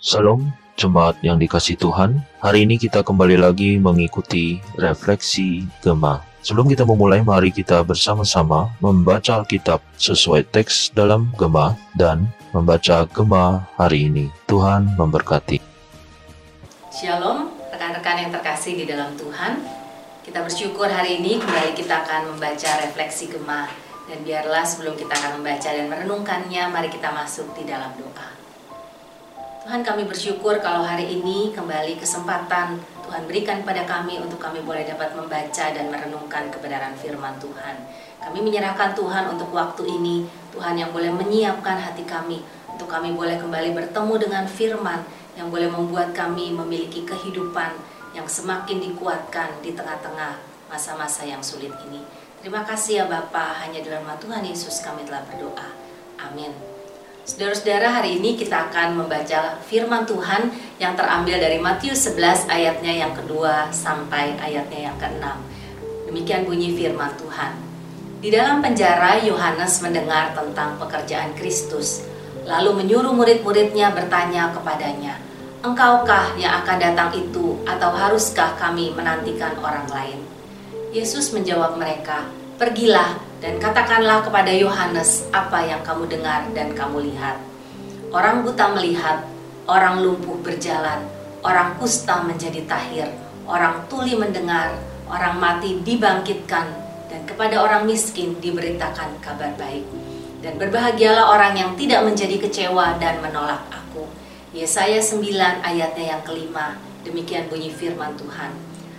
Salam jemaat yang dikasih Tuhan. Hari ini kita kembali lagi mengikuti refleksi Gema. Sebelum kita memulai, mari kita bersama-sama membaca Alkitab sesuai teks dalam Gema dan membaca Gema hari ini. Tuhan memberkati. Shalom, rekan-rekan yang terkasih di dalam Tuhan. Kita bersyukur hari ini kembali kita akan membaca refleksi Gema. Dan biarlah sebelum kita akan membaca dan merenungkannya, mari kita masuk di dalam doa. Tuhan kami bersyukur kalau hari ini kembali kesempatan Tuhan berikan pada kami untuk kami boleh dapat membaca dan merenungkan kebenaran firman Tuhan. Kami menyerahkan Tuhan untuk waktu ini, Tuhan yang boleh menyiapkan hati kami untuk kami boleh kembali bertemu dengan firman yang boleh membuat kami memiliki kehidupan yang semakin dikuatkan di tengah-tengah masa-masa yang sulit ini. Terima kasih ya Bapak, hanya dalam nama Tuhan Yesus kami telah berdoa. Amin. Saudara-saudara, hari ini kita akan membaca firman Tuhan yang terambil dari Matius 11 ayatnya yang kedua sampai ayatnya yang keenam. Demikian bunyi firman Tuhan. Di dalam penjara, Yohanes mendengar tentang pekerjaan Kristus, lalu menyuruh murid-muridnya bertanya kepadanya, Engkaukah yang akan datang itu, atau haruskah kami menantikan orang lain? Yesus menjawab mereka, Pergilah dan katakanlah kepada Yohanes apa yang kamu dengar dan kamu lihat. Orang buta melihat, orang lumpuh berjalan, orang kusta menjadi tahir, orang tuli mendengar, orang mati dibangkitkan, dan kepada orang miskin diberitakan kabar baik. Dan berbahagialah orang yang tidak menjadi kecewa dan menolak aku. Yesaya 9 ayatnya yang kelima, demikian bunyi firman Tuhan.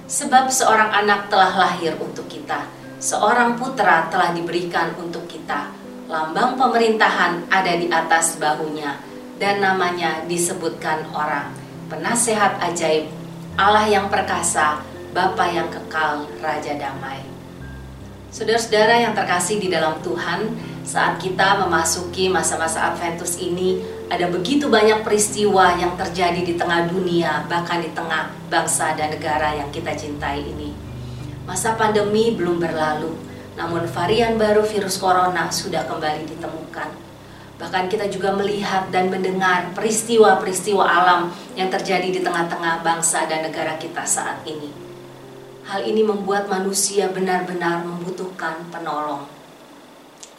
Sebab seorang anak telah lahir untuk kita, seorang putra telah diberikan untuk kita. Lambang pemerintahan ada di atas bahunya dan namanya disebutkan orang. Penasehat ajaib, Allah yang perkasa, Bapa yang kekal, Raja damai. Saudara-saudara yang terkasih di dalam Tuhan, saat kita memasuki masa-masa Adventus ini, ada begitu banyak peristiwa yang terjadi di tengah dunia, bahkan di tengah bangsa dan negara yang kita cintai ini. Masa pandemi belum berlalu, namun varian baru virus corona sudah kembali ditemukan. Bahkan kita juga melihat dan mendengar peristiwa-peristiwa alam yang terjadi di tengah-tengah bangsa dan negara kita saat ini. Hal ini membuat manusia benar-benar membutuhkan penolong.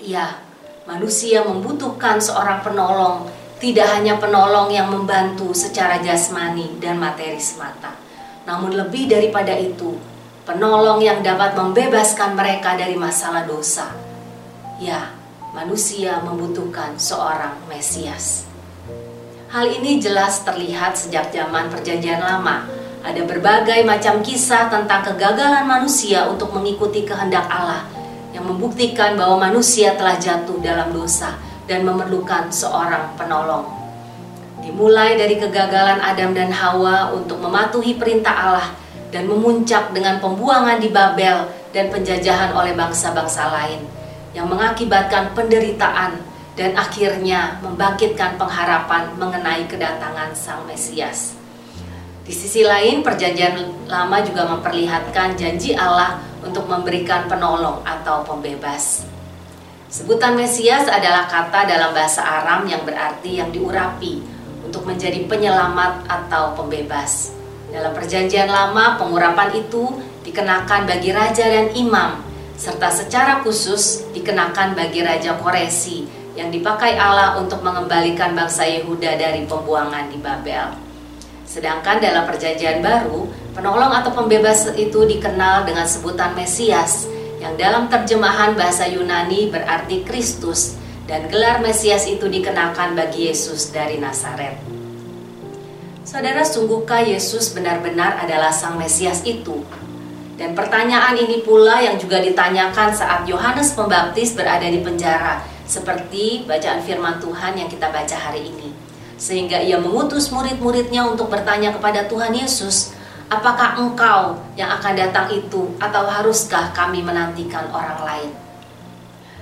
Ya, manusia membutuhkan seorang penolong, tidak hanya penolong yang membantu secara jasmani dan materi semata, namun lebih daripada itu, penolong yang dapat membebaskan mereka dari masalah dosa. Ya, manusia membutuhkan seorang Mesias. Hal ini jelas terlihat sejak zaman Perjanjian Lama. Ada berbagai macam kisah tentang kegagalan manusia untuk mengikuti kehendak Allah yang membuktikan bahwa manusia telah jatuh dalam dosa dan memerlukan seorang penolong. Dimulai dari kegagalan Adam dan Hawa untuk mematuhi perintah Allah dan memuncak dengan pembuangan di Babel dan penjajahan oleh bangsa-bangsa lain yang mengakibatkan penderitaan dan akhirnya membangkitkan pengharapan mengenai kedatangan Sang Mesias. Di sisi lain, Perjanjian Lama juga memperlihatkan janji Allah untuk memberikan penolong atau pembebas. Sebutan Mesias adalah kata dalam bahasa Aram yang berarti yang diurapi untuk menjadi penyelamat atau pembebas. Dalam perjanjian lama, pengurapan itu dikenakan bagi raja dan imam, serta secara khusus dikenakan bagi Raja Koresi yang dipakai Allah untuk mengembalikan bangsa Yehuda dari pembuangan di Babel. Sedangkan dalam perjanjian baru, penolong atau pembebas itu dikenal dengan sebutan Mesias, yang dalam terjemahan bahasa Yunani berarti Kristus, dan gelar Mesias itu dikenakan bagi Yesus dari Nazaret. Saudara, sungguhkah Yesus benar-benar adalah Sang Mesias itu? Dan pertanyaan ini pula yang juga ditanyakan saat Yohanes Pembaptis berada di penjara, seperti bacaan firman Tuhan yang kita baca hari ini. Sehingga ia mengutus murid-muridnya untuk bertanya kepada Tuhan Yesus, apakah engkau yang akan datang itu atau haruskah kami menantikan orang lain?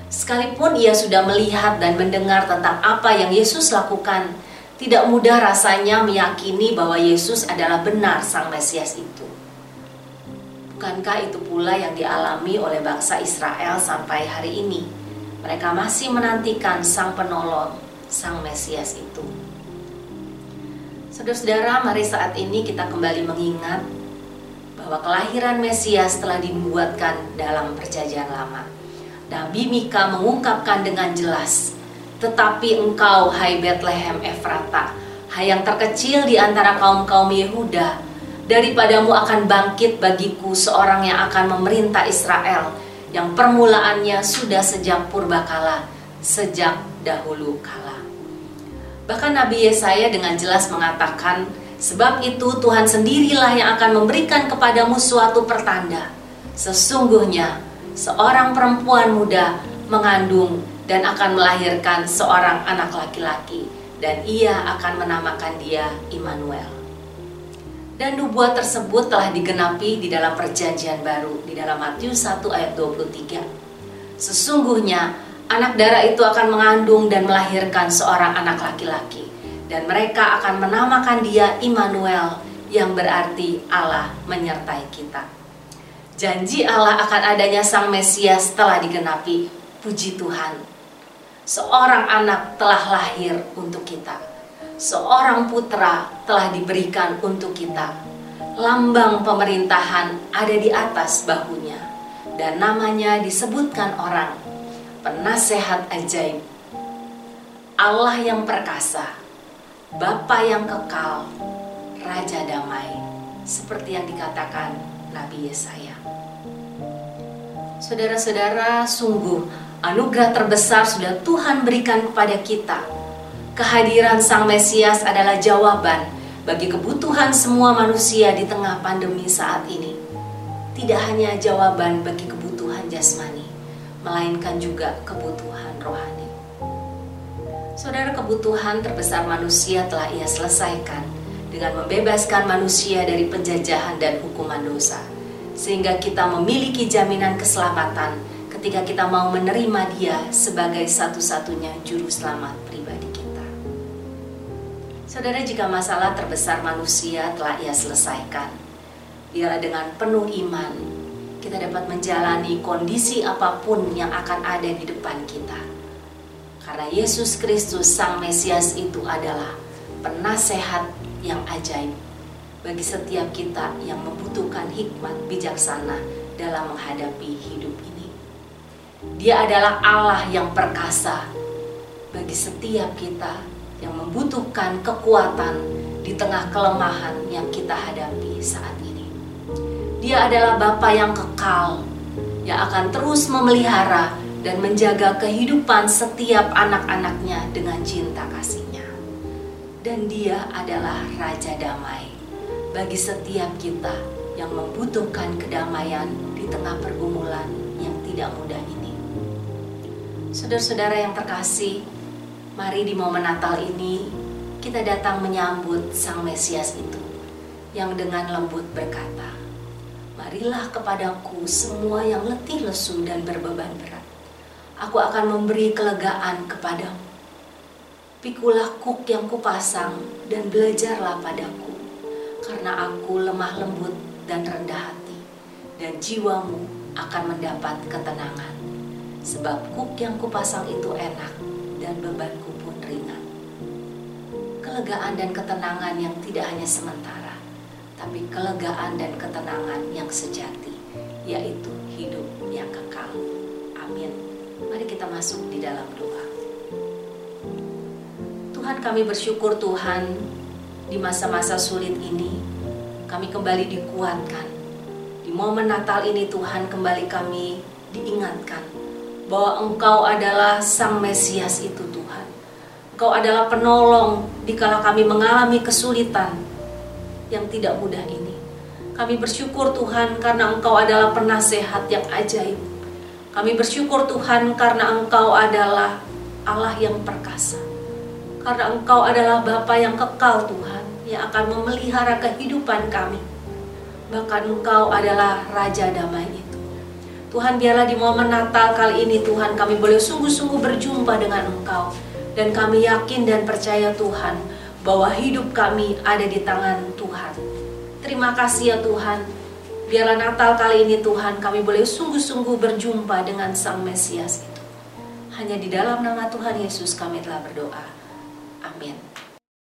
Sekalipun ia sudah melihat dan mendengar tentang apa yang Yesus lakukan, tidak mudah rasanya meyakini bahwa Yesus adalah benar Sang Mesias itu. Bukankah itu pula yang dialami oleh bangsa Israel sampai hari ini? Mereka masih menantikan Sang Penolong, Sang Mesias itu. Saudara-saudara, mari saat ini kita kembali mengingat bahwa kelahiran Mesias telah dibuatkan dalam perjanjian lama. Nabi Mika mengungkapkan dengan jelas, Tetapi engkau, hai Bethlehem Efrata, hai yang terkecil di antara kaum-kaum Yehuda, daripadamu akan bangkit bagiku seorang yang akan memerintah Israel, yang permulaannya sudah sejak purbakala, sejak dahulu kala. Bahkan Nabi Yesaya dengan jelas mengatakan, Sebab itu Tuhan sendirilah yang akan memberikan kepadamu suatu pertanda. Sesungguhnya seorang perempuan muda mengandung dan akan melahirkan seorang anak laki-laki dan ia akan menamakan dia Immanuel. Dan nubuat tersebut telah digenapi di dalam perjanjian baru di dalam Matius 1 ayat 23. Sesungguhnya anak darah itu akan mengandung dan melahirkan seorang anak laki-laki dan mereka akan menamakan dia Immanuel yang berarti Allah menyertai kita. Janji Allah akan adanya sang Mesias telah digenapi. Puji Tuhan. Seorang anak telah lahir untuk kita. Seorang putra telah diberikan untuk kita. Lambang pemerintahan ada di atas bahunya dan namanya disebutkan orang penasehat ajaib, Allah yang perkasa, Bapa yang kekal, Raja damai, seperti yang dikatakan Nabi Yesaya. Saudara-saudara, sungguh anugerah terbesar sudah Tuhan berikan kepada kita. Kehadiran Sang Mesias adalah jawaban bagi kebutuhan semua manusia di tengah pandemi saat ini. Tidak hanya jawaban bagi kebutuhan jasmani, melainkan juga kebutuhan rohani. Saudara, kebutuhan terbesar manusia telah ia selesaikan dengan membebaskan manusia dari penjajahan dan hukuman dosa, sehingga kita memiliki jaminan keselamatan ketika kita mau menerima Dia sebagai satu-satunya juru selamat pribadi kita. Saudara, jika masalah terbesar manusia telah ia selesaikan, biarlah dengan penuh iman kita dapat menjalani kondisi apa pun yang akan ada di depan kita. Karena Yesus Kristus Sang Mesias itu adalah penasehat yang ajaib bagi setiap kita yang membutuhkan hikmat bijaksana dalam menghadapi hidup ini. Dia adalah Allah yang perkasa bagi setiap kita yang membutuhkan kekuatan di tengah kelemahan yang kita hadapi saat ini. Dia adalah Bapa yang kekal, yang akan terus memelihara dan menjaga kehidupan setiap anak-anaknya dengan cinta kasihnya. Dan dia adalah Raja Damai bagi setiap kita yang membutuhkan kedamaian di tengah pergumulan yang tidak mudah ini. Saudara-saudara yang terkasih, mari di momen Natal ini kita datang menyambut Sang Mesias itu yang dengan lembut berkata, Marilah kepadaku semua yang letih lesu dan berbeban berat. Aku akan memberi kelegaan kepadamu. Pikulah kuk yang kupasang dan belajarlah padaku, karena aku lemah lembut dan rendah hati, dan jiwamu akan mendapat ketenangan. Sebab kuk yang kupasang itu enak dan bebanku pun ringan. Kelegaan dan ketenangan yang tidak hanya sementara, tapi kelegaan dan ketenangan yang sejati, yaitu hidup yang kekal. Amin. Mari kita masuk di dalam doa. Tuhan kami bersyukur Tuhan di masa-masa sulit ini kami kembali dikuatkan. Di momen Natal ini Tuhan kembali kami diingatkan bahwa Engkau adalah Sang Mesias itu Tuhan. Engkau adalah penolong dikala kami mengalami kesulitan, yang tidak mudah ini. Kami bersyukur Tuhan karena Engkau adalah penasehat yang ajaib. Kami bersyukur Tuhan karena Engkau adalah Allah yang perkasa. Karena Engkau adalah Bapa yang kekal Tuhan yang akan memelihara kehidupan kami. Bahkan Engkau adalah Raja damai. Tuhan biarlah di momen Natal kali ini Tuhan kami boleh sungguh-sungguh berjumpa dengan Engkau. Dan kami yakin dan percaya Tuhan bahwa hidup kami ada di tangan Tuhan. Terima kasih ya Tuhan. Biarlah Natal kali ini Tuhan kami boleh sungguh-sungguh berjumpa dengan Sang Mesias itu. Hanya di dalam nama Tuhan Yesus kami telah berdoa. Amin.